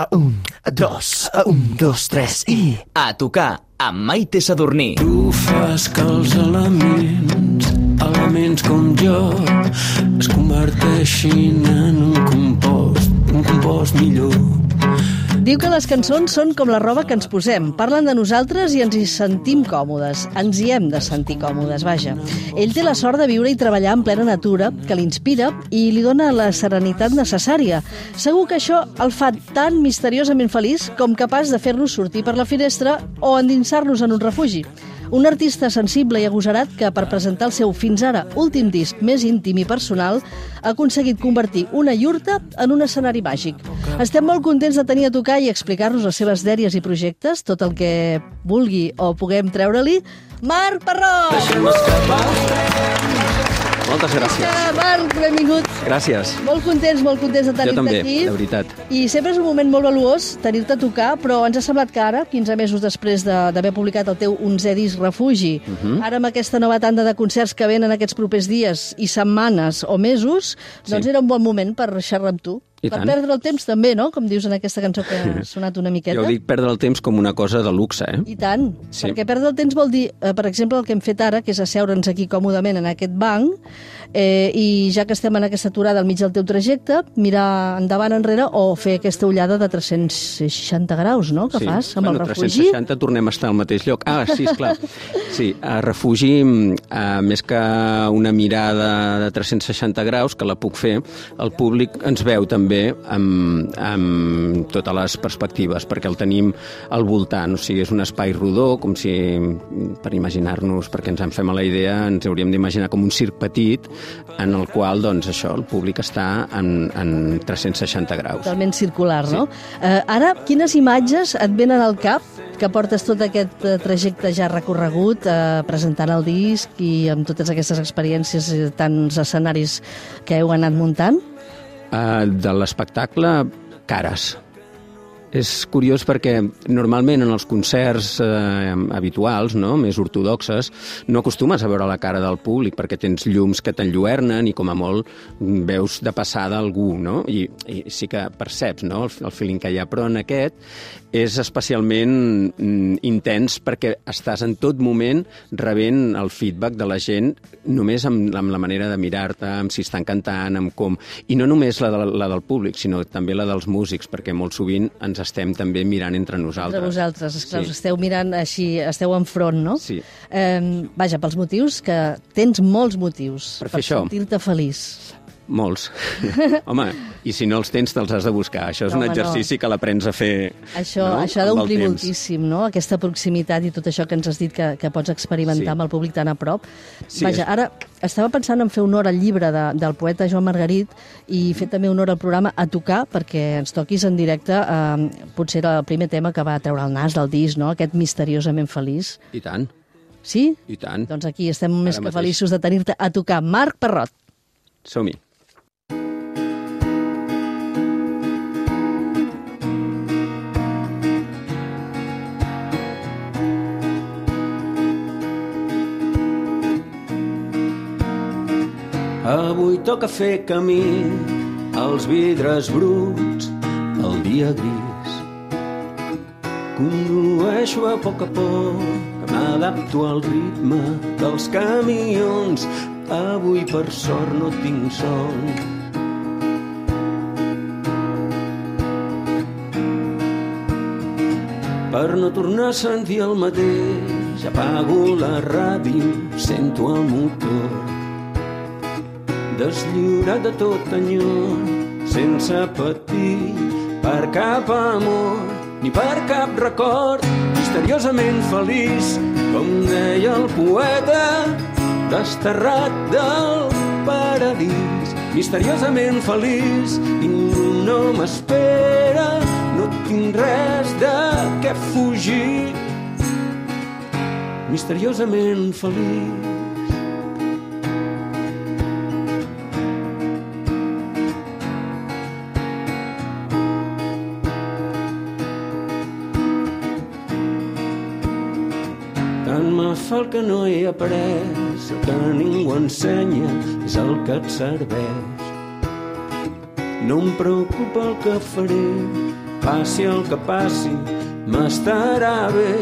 A un, a dos, a un, dos, tres i... A tocar amb Maite Sadurní. Tu fas que els elements, elements com jo, es converteixin en un compost, un compost millor. Diu que les cançons són com la roba que ens posem. Parlen de nosaltres i ens hi sentim còmodes. Ens hi hem de sentir còmodes, vaja. Ell té la sort de viure i treballar en plena natura, que l'inspira i li dona la serenitat necessària. Segur que això el fa tan misteriosament feliç com capaç de fer-nos sortir per la finestra o endinsar-nos en un refugi. Un artista sensible i agosarat que, per presentar el seu fins ara últim disc més íntim i personal, ha aconseguit convertir una iurta en un escenari màgic. Estem molt contents de tenir a tocar i explicar-nos les seves dèries i projectes, tot el que vulgui o puguem treure-li, Marc Parró! Deixem escapar. Moltes gràcies. Marc, benvingut. Gràcies. Molt contents, molt contents de Jo tenir-te també, aquí. de veritat. I sempre és un moment molt valuós tenir-te a tocar, però ens ha semblat que ara, 15 mesos després de- d'haver publicat el teu 11è disc Refugi, Mhm. ara amb aquesta nova tanda de concerts que venen aquests propers dies i setmanes o mesos, doncs Sí. era un bon moment per xerrar amb tu. I per tant. perdre el temps també, no? Com dius en aquesta cançó que ha sonat una miqueta. Jo dic perdre el temps com una cosa de luxe, eh? I tant, Sí. perquè perdre el temps vol dir, eh, per exemple, el que hem fet ara, que és asseure'ns aquí còmodament en aquest banc, eh, i ja que estem en aquesta aturada al mig del teu trajecte, mirar endavant enrere o fer aquesta ullada de 360 graus, no?, que sí. fas amb bueno, el refugi. 360 tornem a estar al mateix lloc. Ah, sí, esclar. Sí, a refugi, eh, més que una mirada de 360 graus, que la puc fer, el públic ens veu també amb, amb totes les perspectives, perquè el tenim al voltant. O sigui, és un espai rodó, com si, per imaginar-nos, perquè ens en fem a la idea, ens hauríem d'imaginar com un circ petit, en el qual, doncs, això, el públic està en, en 360 graus. Totalment circular, no? Eh, ara, quines imatges et venen al cap que portes tot aquest eh, trajecte ja recorregut, eh, presentant el disc i amb totes aquestes experiències i tants escenaris que heu anat muntant? Uh, de l'espectacle, cares. És curiós perquè normalment en els concerts eh, habituals, no, més ortodoxes, no acostumes a veure la cara del públic perquè tens llums que t'enlluernen i com a molt veus de passada algú, no? I, i sí que perceps no, el, el feeling que hi ha, però en aquest és especialment mm, intens perquè estàs en tot moment rebent el feedback de la gent només amb, amb la manera de mirar-te, amb si estan cantant, amb com... I no només la, de, la del públic, sinó també la dels músics, perquè molt sovint ens estem també mirant entre nosaltres. Entre vosaltres, esclar, Sí. esteu mirant així, esteu enfront, no? Sí. Eh, vaja, pels motius que tens molts motius Per això. sentir-te feliç. Molts. Home, i si no els tens, te'ls has de buscar. Això és No, un home, no. exercici que l'aprens a fer Això, no? això ha d'omplir moltíssim, no? Aquesta proximitat i tot això que ens has dit que, que pots experimentar Sí. amb el públic tan a prop. Sí, Vaja, és- ara estava pensant en fer honor al llibre de, del poeta Joan Margarit i fer també honor al programa a tocar perquè ens toquis en directe eh, potser era el primer tema que va treure el nas del disc, no? Aquest misteriosament feliç. I tant, Sí? i tant. Doncs aquí estem més que mateix. feliços de tenir-te a tocar. Marc Parrot. Som-hi. Avui toca fer camí als vidres bruts, el dia gris. Condueixo a poc a poc, m'adapto al ritme dels camions. Avui, per sort, no tinc son. Per no tornar a sentir el mateix, apago la ràdio, sento el motor deslliurat de tot enyor, sense patir per cap amor ni per cap record, misteriosament feliç, com deia el poeta, desterrat del paradís. Misteriosament feliç, ningú no m'espera, no tinc res de què fugir. Misteriosament feliç. Fa el que no he après, el que ningú ensenya és el que et serveix. No em preocupa el que faré, passi el que passi, m'estarà bé.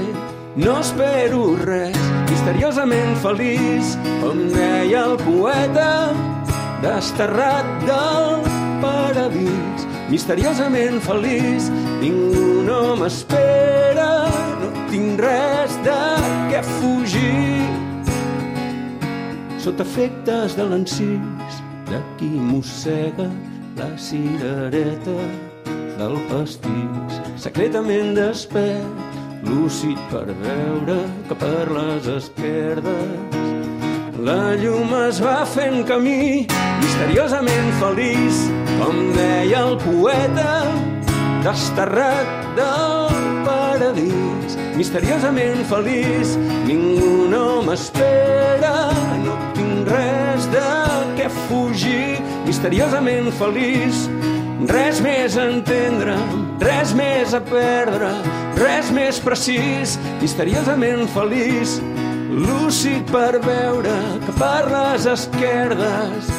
No espero res, misteriosament feliç, com deia el poeta, desterrat del paradís. Misteriosament feliç, ningú no m'espera, tinc res de què fugir. Sota efectes de l'encís, de qui mossega la cirereta del pastís, secretament despert, lúcid per veure que per les esquerdes la llum es va fent camí, misteriosament feliç, com deia el poeta, desterrat del paradís. Misteriosament feliç, ningú no m'espera, no tinc res de què fugir. Misteriosament feliç, res més a entendre, res més a perdre, res més precís. Misteriosament feliç, lúcid per veure que per les esquerdes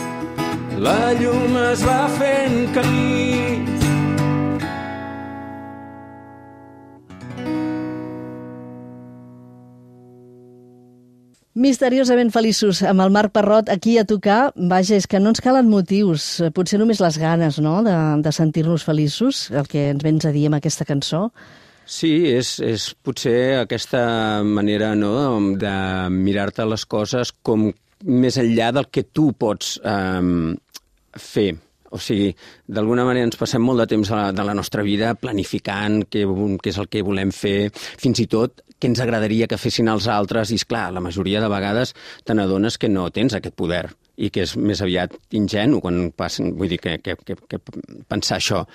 la llum es va fent camí. Misteriosament feliços amb el Marc Parrot aquí a tocar. Vaja, és que no ens calen motius, potser només les ganes no? de, de sentir-nos feliços, el que ens vens a dir amb aquesta cançó. Sí, és, és potser aquesta manera no, de mirar-te les coses com més enllà del que tu pots eh, fer. O sigui, d'alguna manera ens passem molt de temps de la nostra vida planificant què, què és el que volem fer, fins i tot què ens agradaria que fessin els altres, i és clar, la majoria de vegades te n'adones que no tens aquest poder i que és més aviat ingenu quan passen, vull dir, que, que, que, que pensar això.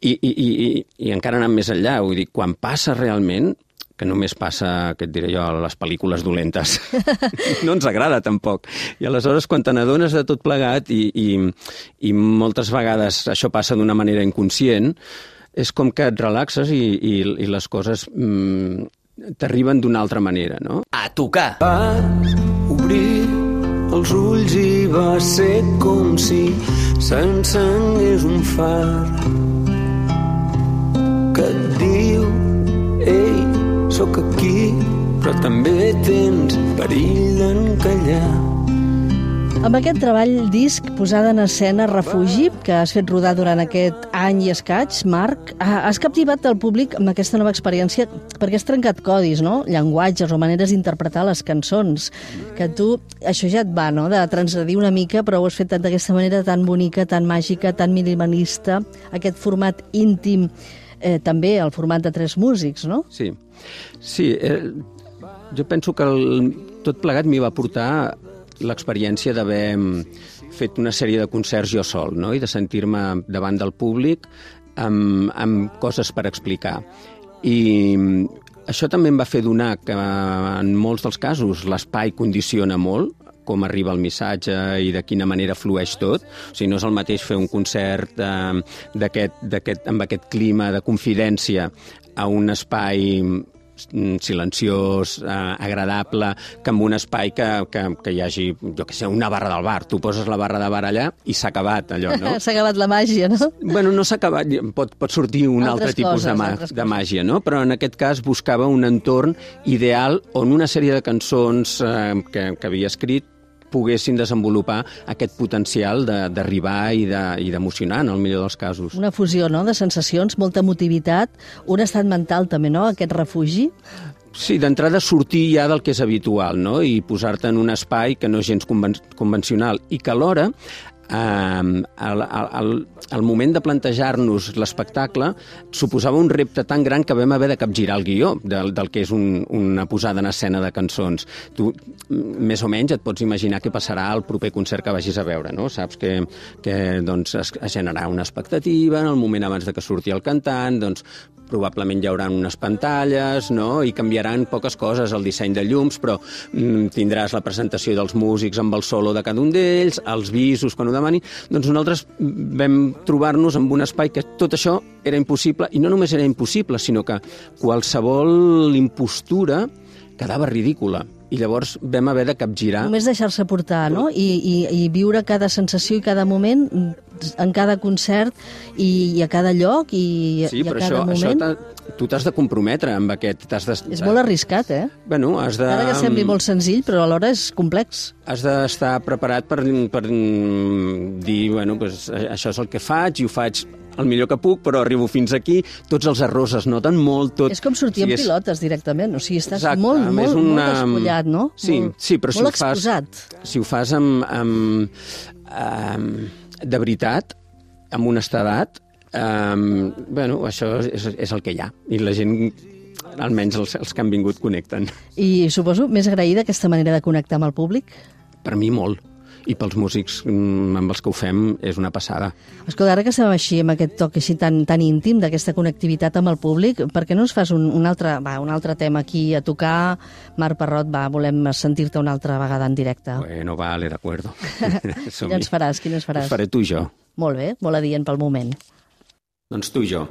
I, i, i, I encara anant més enllà, vull dir, quan passa realment, que només passa, què et diré jo, a les pel·lícules dolentes. no ens agrada, tampoc. I aleshores, quan te n'adones de tot plegat, i, i, i moltes vegades això passa d'una manera inconscient, és com que et relaxes i, i, i les coses mm, t'arriben d'una altra manera, no? A tocar! Vas obrir els ulls i va ser com si s'encengués un far que et diu ei, sóc aquí però també tens perill d'encallar amb aquest treball disc posada en escena Refugi, que has fet rodar durant aquest any i escaig, Marc, has captivat el públic amb aquesta nova experiència perquè has trencat codis, no? llenguatges o maneres d'interpretar les cançons, que tu, això ja et va, no?, de transgredir una mica, però ho has fet d'aquesta manera tan bonica, tan màgica, tan minimalista, aquest format íntim, eh, també el format de tres músics, no? Sí, sí eh, jo penso que el, tot plegat m'hi va portar l'experiència d'haver fet una sèrie de concerts jo sol no? i de sentir-me davant del públic amb, amb coses per explicar. I això també em va fer donar que en molts dels casos l'espai condiciona molt, com arriba el missatge i de quina manera flueix tot. O sigui, no és el mateix fer un concert eh, aquest, amb aquest clima de confidència a un espai Mm, silenciós, eh, agradable, que en un espai que, que, que hi hagi, jo que sé, una barra del bar. Tu poses la barra de bar allà i s'ha acabat allò, no? s'ha acabat la màgia, no? Bueno, no s'ha acabat, pot, pot sortir un altres altre tipus coses, de, mà, de màgia, no? Però en aquest cas buscava un entorn ideal on una sèrie de cançons eh, que, que havia escrit poguessin desenvolupar aquest potencial d'arribar i d'emocionar, de, en el millor dels casos. Una fusió no? de sensacions, molta emotivitat, un estat mental també, no?, aquest refugi. Sí, d'entrada sortir ja del que és habitual no? i posar-te en un espai que no és gens conven convencional i que alhora el, el, el moment de plantejar-nos l'espectacle suposava un repte tan gran que vam haver de capgirar el guió del, del que és un, una posada en escena de cançons. Tu, més o menys, et pots imaginar què passarà al proper concert que vagis a veure, no? Saps que, que doncs, es, es generarà una expectativa en el moment abans de que surti el cantant, doncs probablement hi haurà unes pantalles, no? i canviaran poques coses, el disseny de llums, però mm, tindràs la presentació dels músics amb el solo de cada un d'ells, els visos quan ho demani. Doncs nosaltres vam trobar-nos amb un espai que tot això era impossible, i no només era impossible, sinó que qualsevol impostura quedava ridícula I llavors vam haver de capgirar... Només deixar-se portar, no? I, i, I viure cada sensació i cada moment en cada concert i, i a cada lloc i, Sí, i a però cada això, això moment. t'ha- tu t'has de comprometre amb aquest. De, És molt arriscat, eh? Bueno, has de... Encara que sembli molt senzill, però alhora és complex. Has d'estar preparat per, per mm, dir, bueno, pues, això és el que faig i ho faig el millor que puc, però arribo fins aquí, tots els errors es noten molt, tot... És com sortir o en sigui, és- pilotes directament, o sigui, estàs Exacte, molt, a més, molt, molt una- despullat, no? Sí, molt, sí, però si molt ho fas- exposat. Si ho fas amb, amb, amb de veritat, amb honestedat, um, bueno, això és, és el que hi ha. I la gent, almenys els, els que han vingut, connecten. I suposo més agraïda aquesta manera de connectar amb el públic? Per mi, molt. I pels músics mm, amb els que ho fem és una passada. Escolta, ara que estem així amb aquest toc així tan, tan íntim d'aquesta connectivitat amb el públic, per què no ens fas un, un, altre, va, un altre tema aquí a tocar? Marc Parrot, va, volem sentir-te una altra vegada en directe. Bueno, vale, d'acuerdo. Quin ens faràs, quin ens faràs? Faré tu i jo. Molt bé, molt adient pel moment. Doncs tu i jo.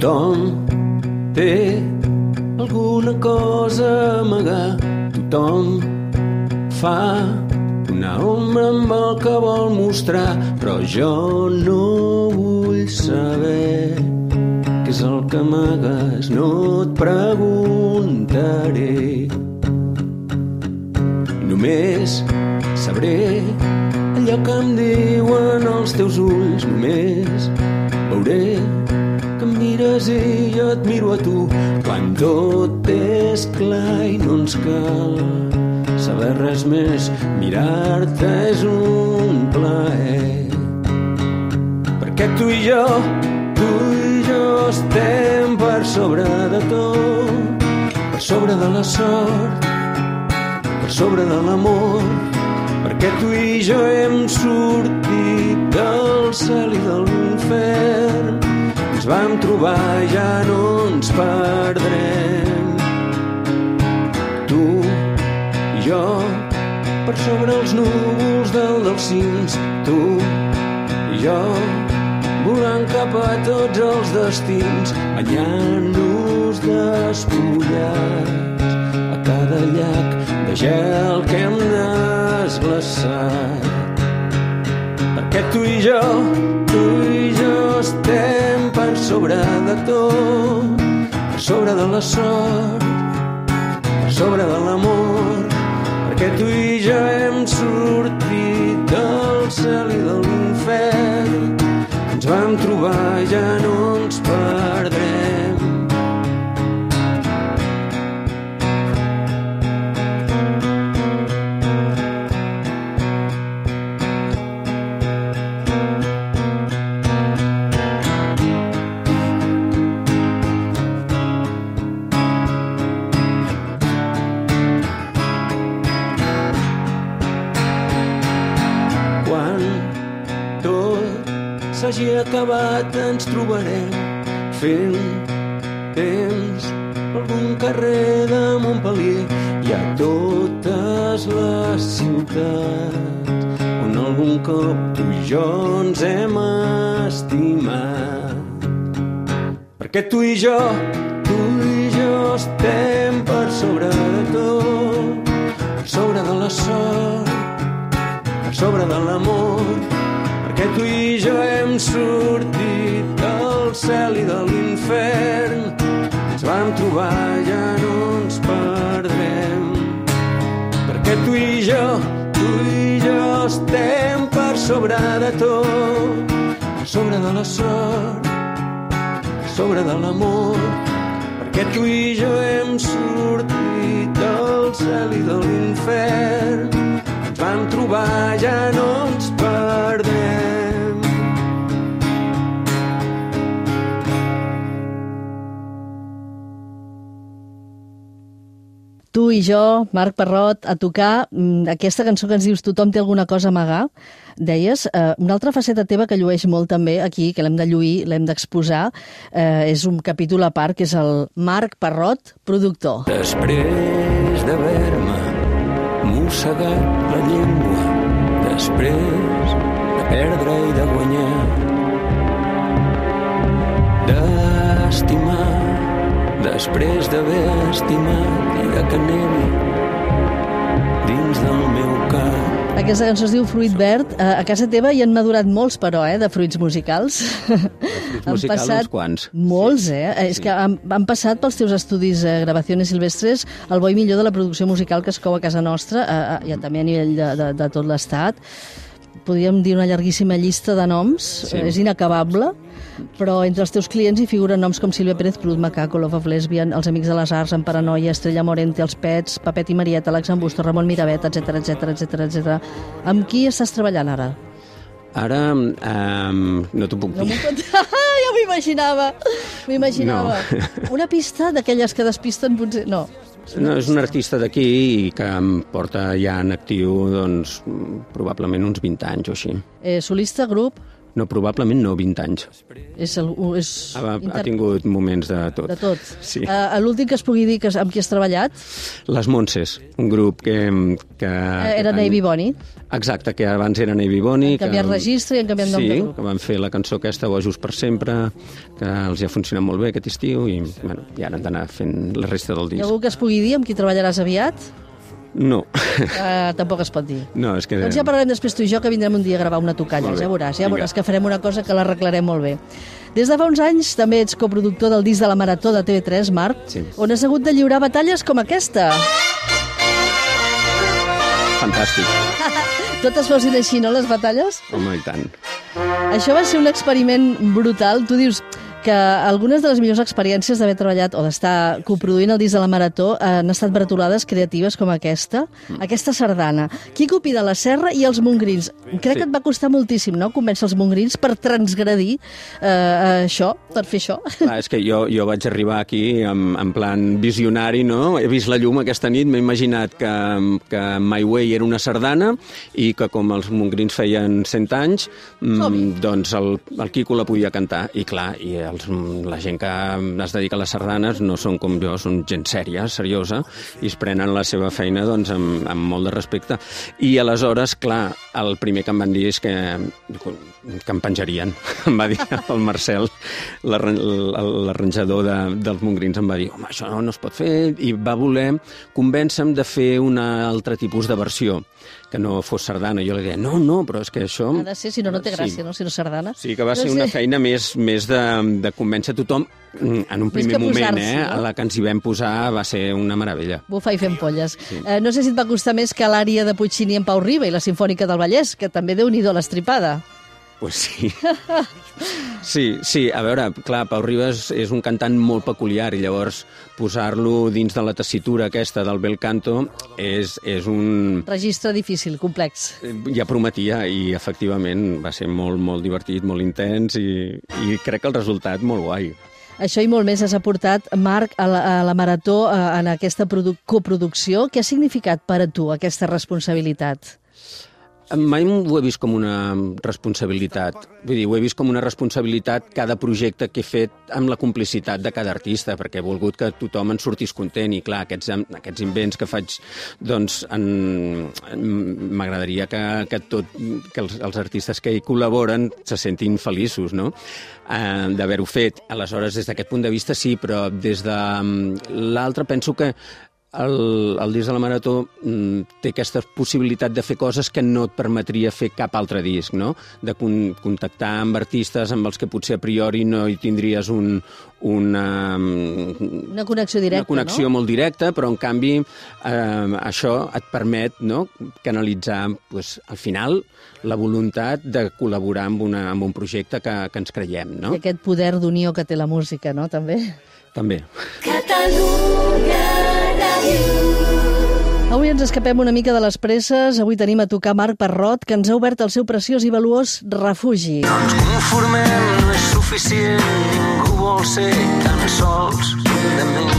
Tothom té alguna cosa amagar. Tothom fa una ombra amb el que vol mostrar, però jo no vull saber què és el que amagues, no et preguntaré. Només sabré allò que em diuen els teus ulls, només veuré mires i jo et miro a tu. Quan tot és clar i no ens cal saber res més mirar-te és un plaer. Perquè tu i jo tu i jo estem per sobre de tot. Per sobre de la sort per sobre de l'amor. Perquè tu i jo hem sortit del cel i de l'infern ens vam trobar ja no ens perdrem. Tu i jo per sobre els núvols del dels cims tu i jo volant cap a tots els destins banyant-nos despullats a cada llac de gel que hem desglaçat. Perquè tu i jo, tu i jo estem sobre de tot, per sobre de la sort, per sobre de l'amor, perquè tu i jo hem sortit del cel i de l'infern, ens vam trobar ja no ens perdrem. Acabat ens trobarem fent temps algun carrer de Montpellier. Hi ha totes les ciutats on algun cop tu i jo ens hem estimat. Perquè tu i jo tu i jo estem per sobre de tot per sobre de la sort per sobre de l'amor, tu i jo hem sortit del cel i de l'infern. Ens vam trobar, ja no ens perdrem. Perquè tu i jo, tu i jo estem per sobre de tot, per sobre de la sort, per sobre de l'amor, perquè tu i jo hem sortit del cel i de l'infern ens vam trobar, ja no ens perdem. Tu i jo, Marc Parrot, a tocar mm, aquesta cançó que ens dius Tothom té alguna cosa a amagar, deies, eh, una altra faceta teva que llueix molt també aquí, que l'hem de lluir, l'hem d'exposar, eh, és un capítol a part, que és el Marc Parrot, productor. Després d'haver-me mossegat la llengua, després de perdre i de guanyar, de estimar després d'haver estimat i de que nevi dins del meu cap. Aquesta cançó es diu Fruit Verd. A casa teva hi han madurat molts, però, eh, de fruits musicals. Han musicals, uns quants. Molts, eh? És que han, han passat pels teus estudis eh, Gravaciones Silvestres el bo i millor de la producció musical que es cou a casa nostra, eh, i també a nivell de, de, de tot l'Estat. Podríem dir una llarguíssima llista de noms, Sí. és inacabable, però entre els teus clients hi figuren noms com Sílvia Pérez Cruz, Macaco, Love of Lesbian, Els Amics de les Arts, En Paranoia, Estrella Morente, Els Pets, Papet i Marieta, Alex Ambusto, Ramon Miravet, etc etc etc etc. Amb qui estàs treballant ara? Ara um, no t'ho puc No dir. m'ho pot... ja m'ho imaginava, m'ho imaginava. Una pista d'aquelles que despisten potser... No. No, és un artista d'aquí i que em porta ja en actiu doncs, probablement uns 20 anys o així. Eh, solista, grup, No, probablement no, 20 anys. és... El, és Ha, ha tingut moments de tot. De tot. Sí. Uh, L'últim que es pugui dir que, amb qui has treballat Les Montses, un grup que... que uh, era Navy Bonnie. Exacte, que abans era Navy Bonnie. Han canviat que, registre i han canviat nom sí, de grup. que van fer la cançó aquesta, o Just per sempre, que els hi ha funcionat molt bé aquest estiu i, bueno, i ara han d'anar fent la resta del Hi ha disc. algú que es pugui dir amb qui treballaràs aviat? No, Uh, tampoc es pot dir. no, és que... Doncs ja parlarem després tu i jo, que vindrem un dia a gravar una tocalla. Ja veuràs, ja Vinga. veuràs que farem una cosa que l'arreglarem molt bé. Des de fa uns anys també ets coproductor del disc de la Marató de TV3, Marc, Sí. on has hagut de lliurar batalles com aquesta. Fantàstic. Totes fossin així, no, les batalles? Home, i tant. Això va ser un experiment brutal. Tu dius que algunes de les millors experiències d'haver treballat o d'estar coproduint el disc de la Marató han estat bretolades creatives com aquesta, Mm. aquesta sardana. Quico Pi de la Serra i els Mongrins. Crec Sí. que et va costar moltíssim, no?, convèncer els Mongrins per transgredir eh, això, per fer això. Clar, és que jo, jo vaig arribar aquí en, en plan visionari, no? He vist la llum aquesta nit, m'he imaginat que, que My Way era una sardana i que com els mongrins feien 100 anys, mm, doncs el, el Quico la podia cantar. I clar, i els, la gent que es dedica a les sardanes no són com jo, són gent sèria, seriosa, i es prenen la seva feina doncs, amb, amb molt de respecte. I aleshores, clar, el primer que em van dir és que, que em penjarien. Em va dir el Marcel, l'arran- l'arranjador de, dels mongrins, em va dir home, això no es pot fer, i va voler convèncer-me de fer un altre tipus de versió que no fos sardana. Jo li deia, no, no, però és que això... Ha de ser, si no, no té gràcia, Sí. no?, si no sardana. Sí, que va ser No una sé. feina més, més de, de convèncer tothom mm, en un primer moment, eh? no? A la que ens hi vam posar va ser una meravella. Bufar i fent polles. Eh, no sé si et va costar més que l'àrea de Puccini en Pau Riba i la Sinfònica del Vallès, que també déu nhi l'estripada. Pues sí. Sí, sí, a veure, clar, Pau Ribas és un cantant molt peculiar i llavors posar-lo dins de la tessitura aquesta del bel canto és, és un... Registre difícil, complex. Ja prometia i efectivament va ser molt, molt divertit, molt intens i, i crec que el resultat molt guai. Això i molt més has aportat, Marc, a la, a la Marató, eh, en aquesta produ coproducció. Què ha significat per a tu aquesta responsabilitat? Mai ho he vist com una responsabilitat. Vull dir, ho he vist com una responsabilitat cada projecte que he fet amb la complicitat de cada artista, perquè he volgut que tothom en sortís content i, clar, aquests, aquests invents que faig, doncs, m'agradaria que, que, tot, que els, els artistes que hi col·laboren se sentin feliços, no?, eh, d'haver-ho fet. Aleshores, des d'aquest punt de vista, sí, però des de mm, l'altre penso que el, el disc de la Marató mm, té aquesta possibilitat de fer coses que no et permetria fer cap altre disc, no? De con contactar amb artistes amb els que potser a priori no hi tindries un, una, mm, Una connexió directa, una connexió no? molt directa, però en canvi eh, això et permet no, canalitzar pues, al final la voluntat de col·laborar amb, una, amb un projecte que, que ens creiem, no? I aquest poder d'unió que té la música, no?, també. També. Avui ens escapem una mica de les presses. Avui tenim a tocar Marc Parrot, que ens ha obert el seu preciós i valuós refugi. No ens conformem, no és suficient, ningú vol ser tan sols de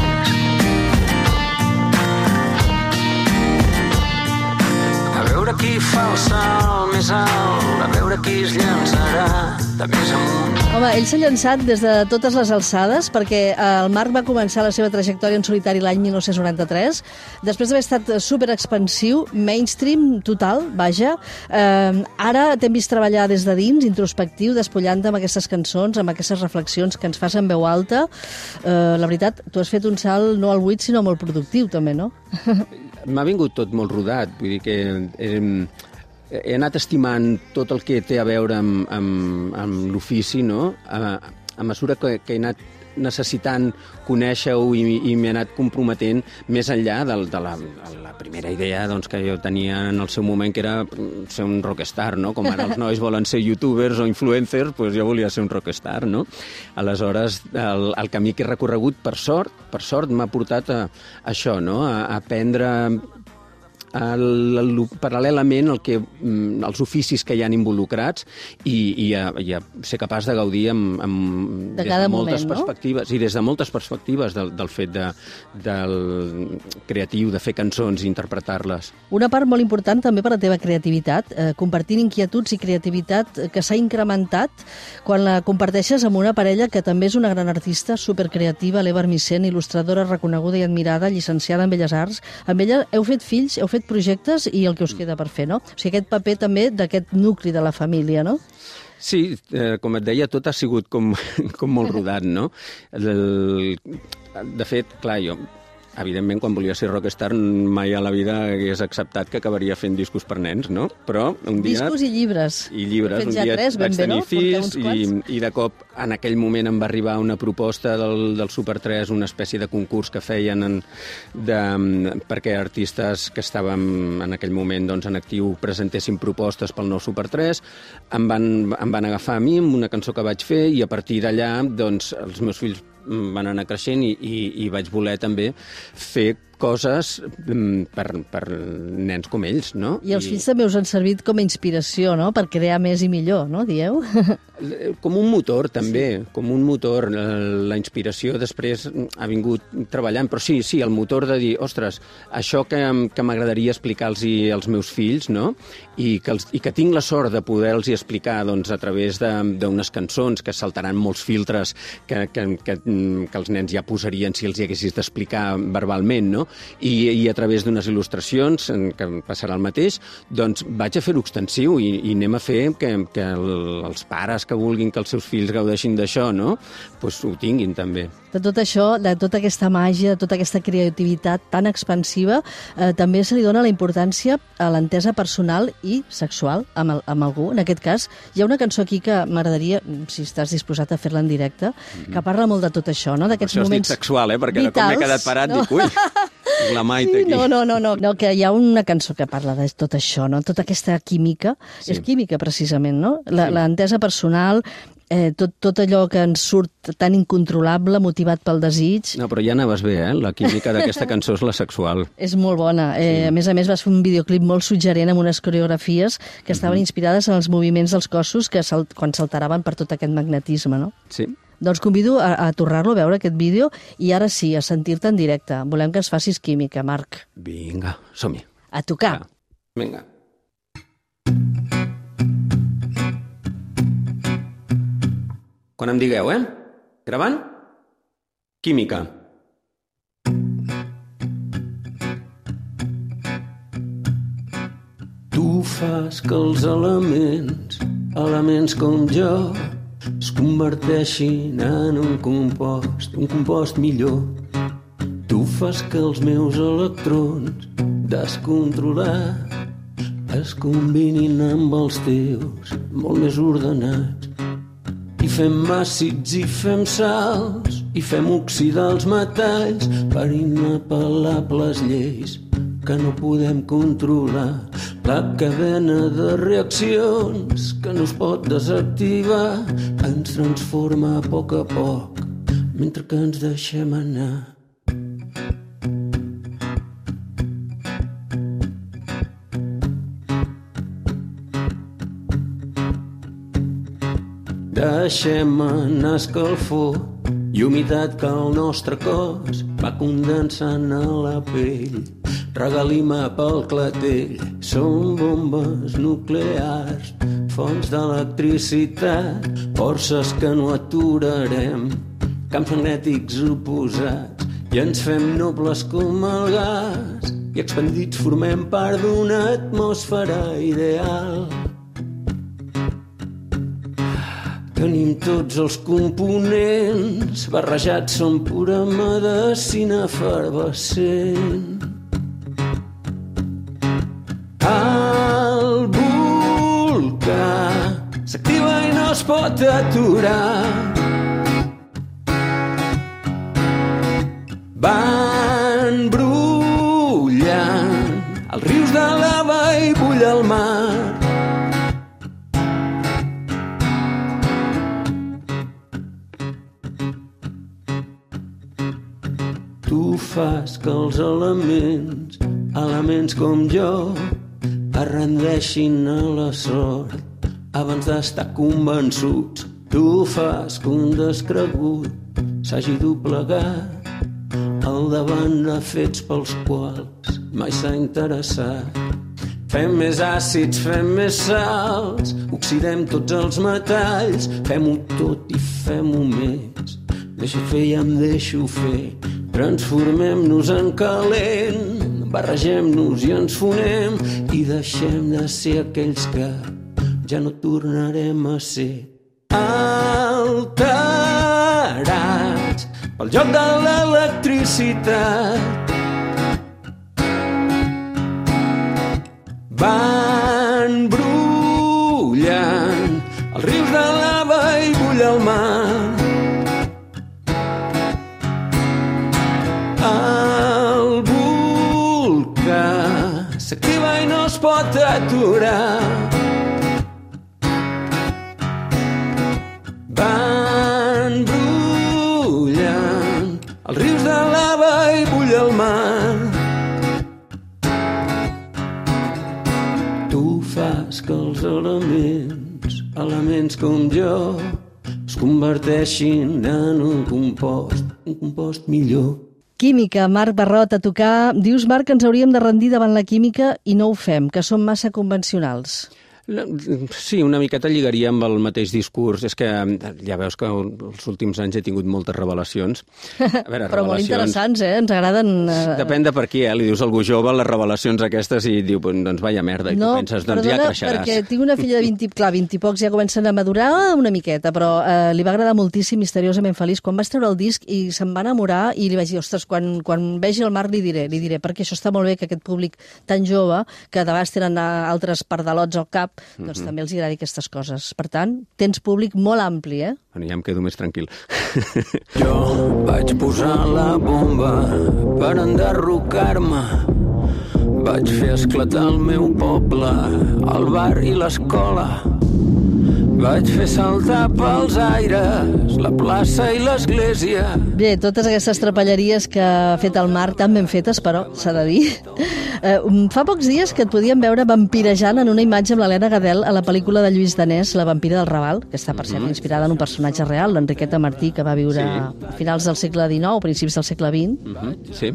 veure qui fa el salt més alt, a veure qui es llançarà de més amunt. Home, ell s'ha llançat des de totes les alçades perquè eh, el Marc va començar la seva trajectòria en solitari l'any 1993, després d'haver estat super expansiu, mainstream total, vaja. Eh, ara t'hem vist treballar des de dins, introspectiu, despullant amb aquestes cançons, amb aquestes reflexions que ens fas en veu alta. Eh, la veritat, tu has fet un salt no al buit, sinó molt productiu, també, no? M'ha vingut tot molt rodat, vull dir que he, he anat estimant tot el que té a veure amb, amb, amb l'ofici, no? A, a mesura que, que he anat necessitant conèixer-ho i, i m'he anat comprometent més enllà de, de la, la primera idea doncs, que jo tenia en el seu moment, que era ser un rockstar, no? Com ara els nois volen ser youtubers o influencers, doncs jo volia ser un rockstar, no? Aleshores, el, el camí que he recorregut, per sort, per sort, m'ha portat a, a això, no? A, a aprendre el, el, paral·lelament el que, mm, els oficis que hi han involucrats i, i, a, i a ser capaç de gaudir amb, amb, De des de moltes moment, no? perspectives i des de moltes perspectives del, del fet de, del creatiu, de fer cançons i interpretar-les. Una part molt important també per la teva creativitat, eh, compartint inquietuds i creativitat eh, que s'ha incrementat quan la comparteixes amb una parella que també és una gran artista, supercreativa, l'Eva Armicent, il·lustradora reconeguda i admirada, llicenciada en Belles Arts. Amb ella heu fet fills, heu fet projectes i el que us queda per fer, no? O sigui, aquest paper també d'aquest nucli de la família, no? Sí, eh, com et deia, tot ha sigut com, com molt rodat, no? El, de fet, clar, jo evidentment, quan volia ser rockstar, mai a la vida hagués acceptat que acabaria fent discos per nens, no? Però un dia... Discos i llibres. I llibres. Un ja dia tres, vaig tenir no? Fills i, i de cop en aquell moment em va arribar una proposta del, del Super 3, una espècie de concurs que feien en, de, perquè artistes que estàvem en aquell moment doncs, en actiu presentessin propostes pel nou Super 3. Em van, em van agafar a mi amb una cançó que vaig fer i a partir d'allà doncs, els meus fills van anar creixent i, i, i vaig voler també fer coses mm, per, per nens com ells, no? I els fills també us han servit com a inspiració, no?, per crear més i millor, no?, dieu? Com un motor, també, sí. com un motor. Eh, La inspiració després ha vingut treballant, però sí, sí, el motor de dir, ostres, això que, que m'agradaria explicar-los als meus fills, no?, i que, els, i que tinc la sort de poder-los explicar doncs, a través de- d'unes cançons que saltaran molts filtres que, que, que, que els nens ja posarien si els hi haguessis d'explicar verbalment, no?, i, i a través d'unes il·lustracions, que passarà el mateix, doncs vaig a fer-ho extensiu i, i anem a fer que, que el, els pares que vulguin que els seus fills gaudeixin d'això, no?, pues ho tinguin també. De tot això, de tota aquesta màgia, de tota aquesta creativitat tan expansiva, eh, també se li dona la importància a l'entesa personal i sexual amb, el, amb algú. En aquest cas, hi ha una cançó aquí que m'agradaria, si estàs disposat a fer-la en directe, que parla molt de tot això, no? D'aquests això has dit moments sexual, eh? Perquè de com m'he vitals, quedat parat, no? dic, ui, la Maite aquí. No, no, no, no, no, que hi ha una cançó que parla de tot això, no? Tota aquesta química, sí. és química precisament, no? La, Sí. L'entesa personal, eh, tot, tot allò que ens surt tan incontrolable, motivat pel desig, No, però ja anaves bé, eh? La química d'aquesta cançó és la sexual. és molt bona. Eh, A més a més, vas fer un videoclip molt suggerent amb unes coreografies que estaven inspirades en els moviments dels cossos que sal quan saltaraven per tot aquest magnetisme, no? Sí. Doncs convido a, a tornar-lo a veure, aquest vídeo, i ara sí, a sentir-te en directe. Volem que ens facis química, Marc. Vinga, som-hi. A tocar. Va. Vinga. Quan em digueu, eh? Gravant? Química. Tu fas que els elements, elements com jo, es converteixin en un compost, un compost millor. Tu fas que els meus electrons descontrolats es combinin amb els teus, molt més ordenats. I fem àcids i fem sals i fem oxidar els metalls per inapel·lables lleis que no podem controlar. La cadena de reaccions que no es pot desactivar ens transforma a poc a poc mentre que ens deixem anar. Deixem anar escalfor i humitat que el nostre cos va condensant a la pell. Regalima pel clatell, són bombes nuclears. fonts d'electricitat, forces que no aturarem, camps magnètics oposats, i ens fem nobles com el gas, i expandits formem part d'una atmosfera ideal. Tenim tots els components, barrejats són pura medicina efervescent. Pot aturar. Van brullant els rius de lava i bull el mar. Tu fas que els elements, elements com jo, es rendeixin a la sort abans d'estar convençuts. Tu fas que un descregut s'hagi doblegat al davant de fets pels quals mai s'ha interessat. Fem més àcids, fem més salts, oxidem tots els metalls, fem-ho tot i fem-ho més. Deixa fer i em deixo fer, transformem-nos en calent, barregem-nos i ens fonem i deixem de ser aquells que ja no tornarem a ser alterats pel joc de l'electricitat. Van brullant els rius de lava i bull el mar. El volcà s'activa i no es pot aturar. Van brullant els rius de lava i bull el mar. Tu fas que els elements, elements com jo, es converteixin en un compost, un compost millor. Química, Marc Barrot, a tocar. Dius, Marc, que ens hauríem de rendir davant la química i no ho fem, que som massa convencionals. No, Sí, una miqueta lligaria amb el mateix discurs. És que ja veus que els últims anys he tingut moltes revelacions. A veure, Però molt revelacions- interessants, eh? Ens agraden... Eh... Depèn de per qui, eh? Li dius a algú jove les revelacions aquestes i diu, "Pues, doncs vaya merda, i tu penses, doncs ja perdona, creixeràs. perquè tinc una filla de 20, i- clar, 20 i pocs ja comencen a madurar una miqueta, però eh, li va agradar moltíssim Misteriosament Feliç. Quan vaig treure el disc i se'n va enamorar i li vaig dir, ostres, quan, quan vegi el Marc li diré, li diré, perquè això està molt bé que aquest públic tan jove, que de vegades tenen eh, altres pardalots al cap, doncs Mhm. també els agradi aquestes coses. Per tant, tens públic molt ampli, eh? Bueno, ja em quedo més tranquil. Jo vaig posar la bomba per enderrocar-me. Vaig fer esclatar el meu poble, el bar i l'escola. Vaig fer saltar pels aires la plaça i l'església. Bé, totes aquestes trapelleries que ha fet el Marc, tan ben fetes, però s'ha de dir. Eh, fa pocs dies que et podíem veure vampirejant en una imatge amb l'Helena Gadel a la pel·lícula de Lluís Danés, La vampira del Raval, que està, per cert, inspirada en un personatge real, l'Enriqueta Martí, que va viure Sí. a finals del segle XIX, principis del segle XX. Mhm, Sí,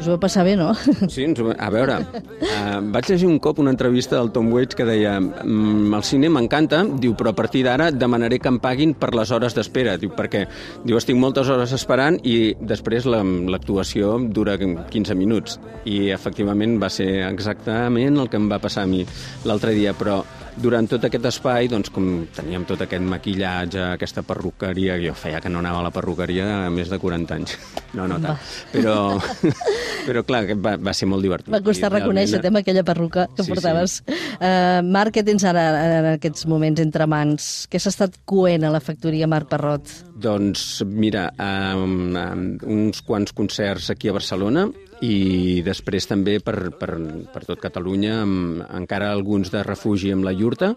Us vau passar bé, no? sí, ens ho... a veure, uh, vaig llegir un cop una entrevista del Tom Waits que deia mm, el cine m'encanta, diu, però a partir d'ara demanaré que em paguin per les hores d'espera, diu, perquè diu, estic moltes hores esperant i després la- l'actuació dura 15 minuts i efectivament va ser exactament el que em va passar a mi l'altre dia, però durant tot aquest espai, doncs, com teníem tot aquest maquillatge, aquesta perruqueria, jo feia que no anava a la perruqueria a més de 40 anys. No, no tant. Però, però clar, va, va ser molt divertit. Va costar reconèixer-te amb aquella perruca que Sí, portaves. Uh, Marc, què tens ara en aquests moments entre mans? Què s'ha estat coent a la factoria Marc Parrot? Doncs mira, um, um, uns quants concerts aquí a Barcelona i després també per, per, per tot Catalunya, amb, encara alguns de refugi amb la Iurta,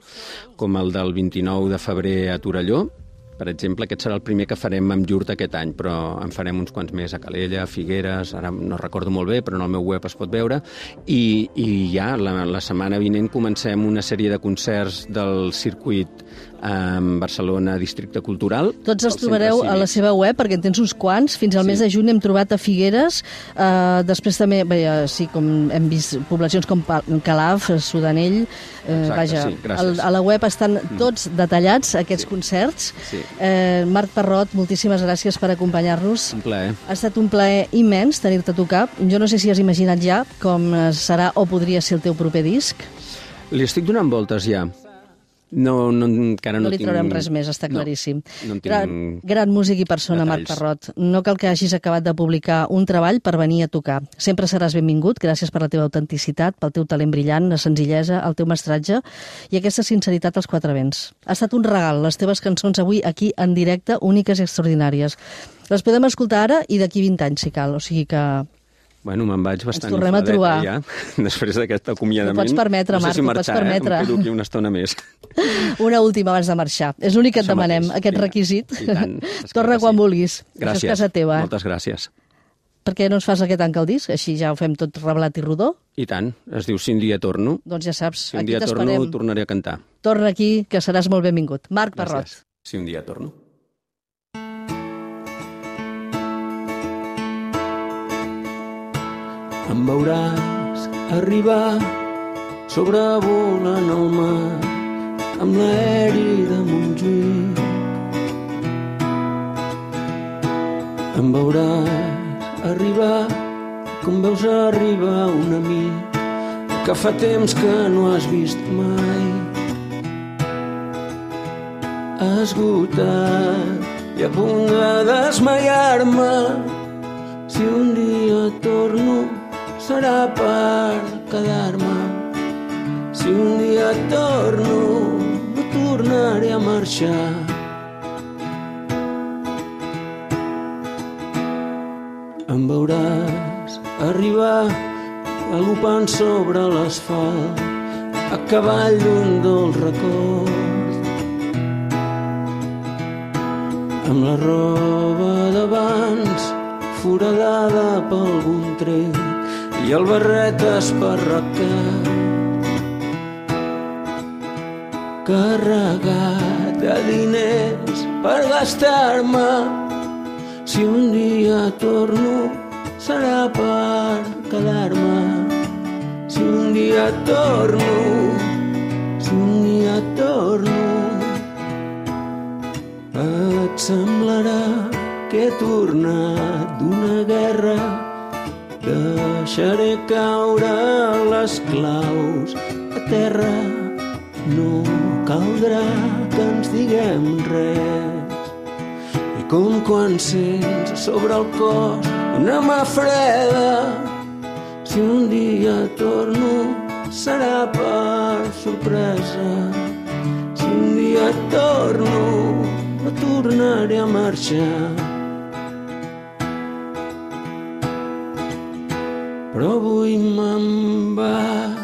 com el del 29 de febrer a Torelló, Per exemple, aquest serà el primer que farem amb Jurt aquest any, però en farem uns quants més a Calella, a Figueres, ara no recordo molt bé, però en el meu web es pot veure, i, i ja la, la setmana vinent comencem una sèrie de concerts del circuit en Barcelona Districte Cultural. Tots els trobareu a la seva web, perquè en tens uns quants. Fins al Sí. mes de juny hem trobat a Figueres. Eh, després també, bé, eh, sí, com hem vist poblacions com Calaf, Sudanell... Eh, Exacte, vaja, sí, gràcies. Mm. al, a la web estan tots detallats, aquests concerts. Sí. Eh, Marc Parrot, moltíssimes gràcies per acompanyar-nos. Un plaer. Ha estat un plaer immens tenir-te a tocar. Jo no sé si has imaginat ja com serà o podria ser el teu proper disc. Li estic donant voltes ja. No, no, encara no, No li tinc... traurem res més, està No, claríssim. No, en tinc... Gran, gran músic i persona, Marc detalls. Parrot. No cal que hagis acabat de publicar un treball per venir a tocar. Sempre seràs benvingut, gràcies per la teva autenticitat, pel teu talent brillant, la senzillesa, el teu mestratge i aquesta sinceritat als quatre vents. Ha estat un regal, les teves cançons avui aquí en directe, úniques i extraordinàries. Les podem escoltar ara i d'aquí 20 anys, si cal. O sigui que Bueno, me'n vaig bastant tornem a trobar. ja, després d'aquest acomiadament. T'ho pots permetre, no sé Marc, si t'ho pots marxar, permetre. Eh? Em quedo aquí una estona més. una última abans de marxar. És l'únic que et Això demanem, mateix, aquest requisit. I tant, esclar Torna quan sí. vulguis. Això Gràcies. és casa teva. Moltes gràcies. Per què no ens fas aquest tanca el disc? Així ja ho fem tot reblat i rodó? I tant. Es diu Si un dia torno. Doncs ja saps, Si un aquí dia torno, t'esperem. tornaré a cantar. Torna aquí, que seràs molt benvingut. Marc Parrot. Gràcies. Si un dia torno. Em veuràs arribar sobrevolant el mar amb l'aeri de Montjuïc. Em veuràs arribar com veus arribar un amic que fa temps que no has vist mai. Esgotat i a punt de desmaiar-me si un dia torno serà per quedar-me. Si un dia torno no tornaré a marxar. Em veuràs arribar galopant sobre l'asfalt a cavall d'un dolç record amb la roba d'abans foradada per algun tret i el barret esparracat carregat de diners per gastar-me. Si un dia torno serà per quedar-me. Si un dia torno si un dia torno et semblarà que he tornat d'una guerra deixaré caure les claus a terra. No caldrà que ens diguem res. I com quan sents sobre el cos una mà freda si un dia torno serà per sorpresa. Si un dia torno no tornaré a marxar però avui me'n vaig.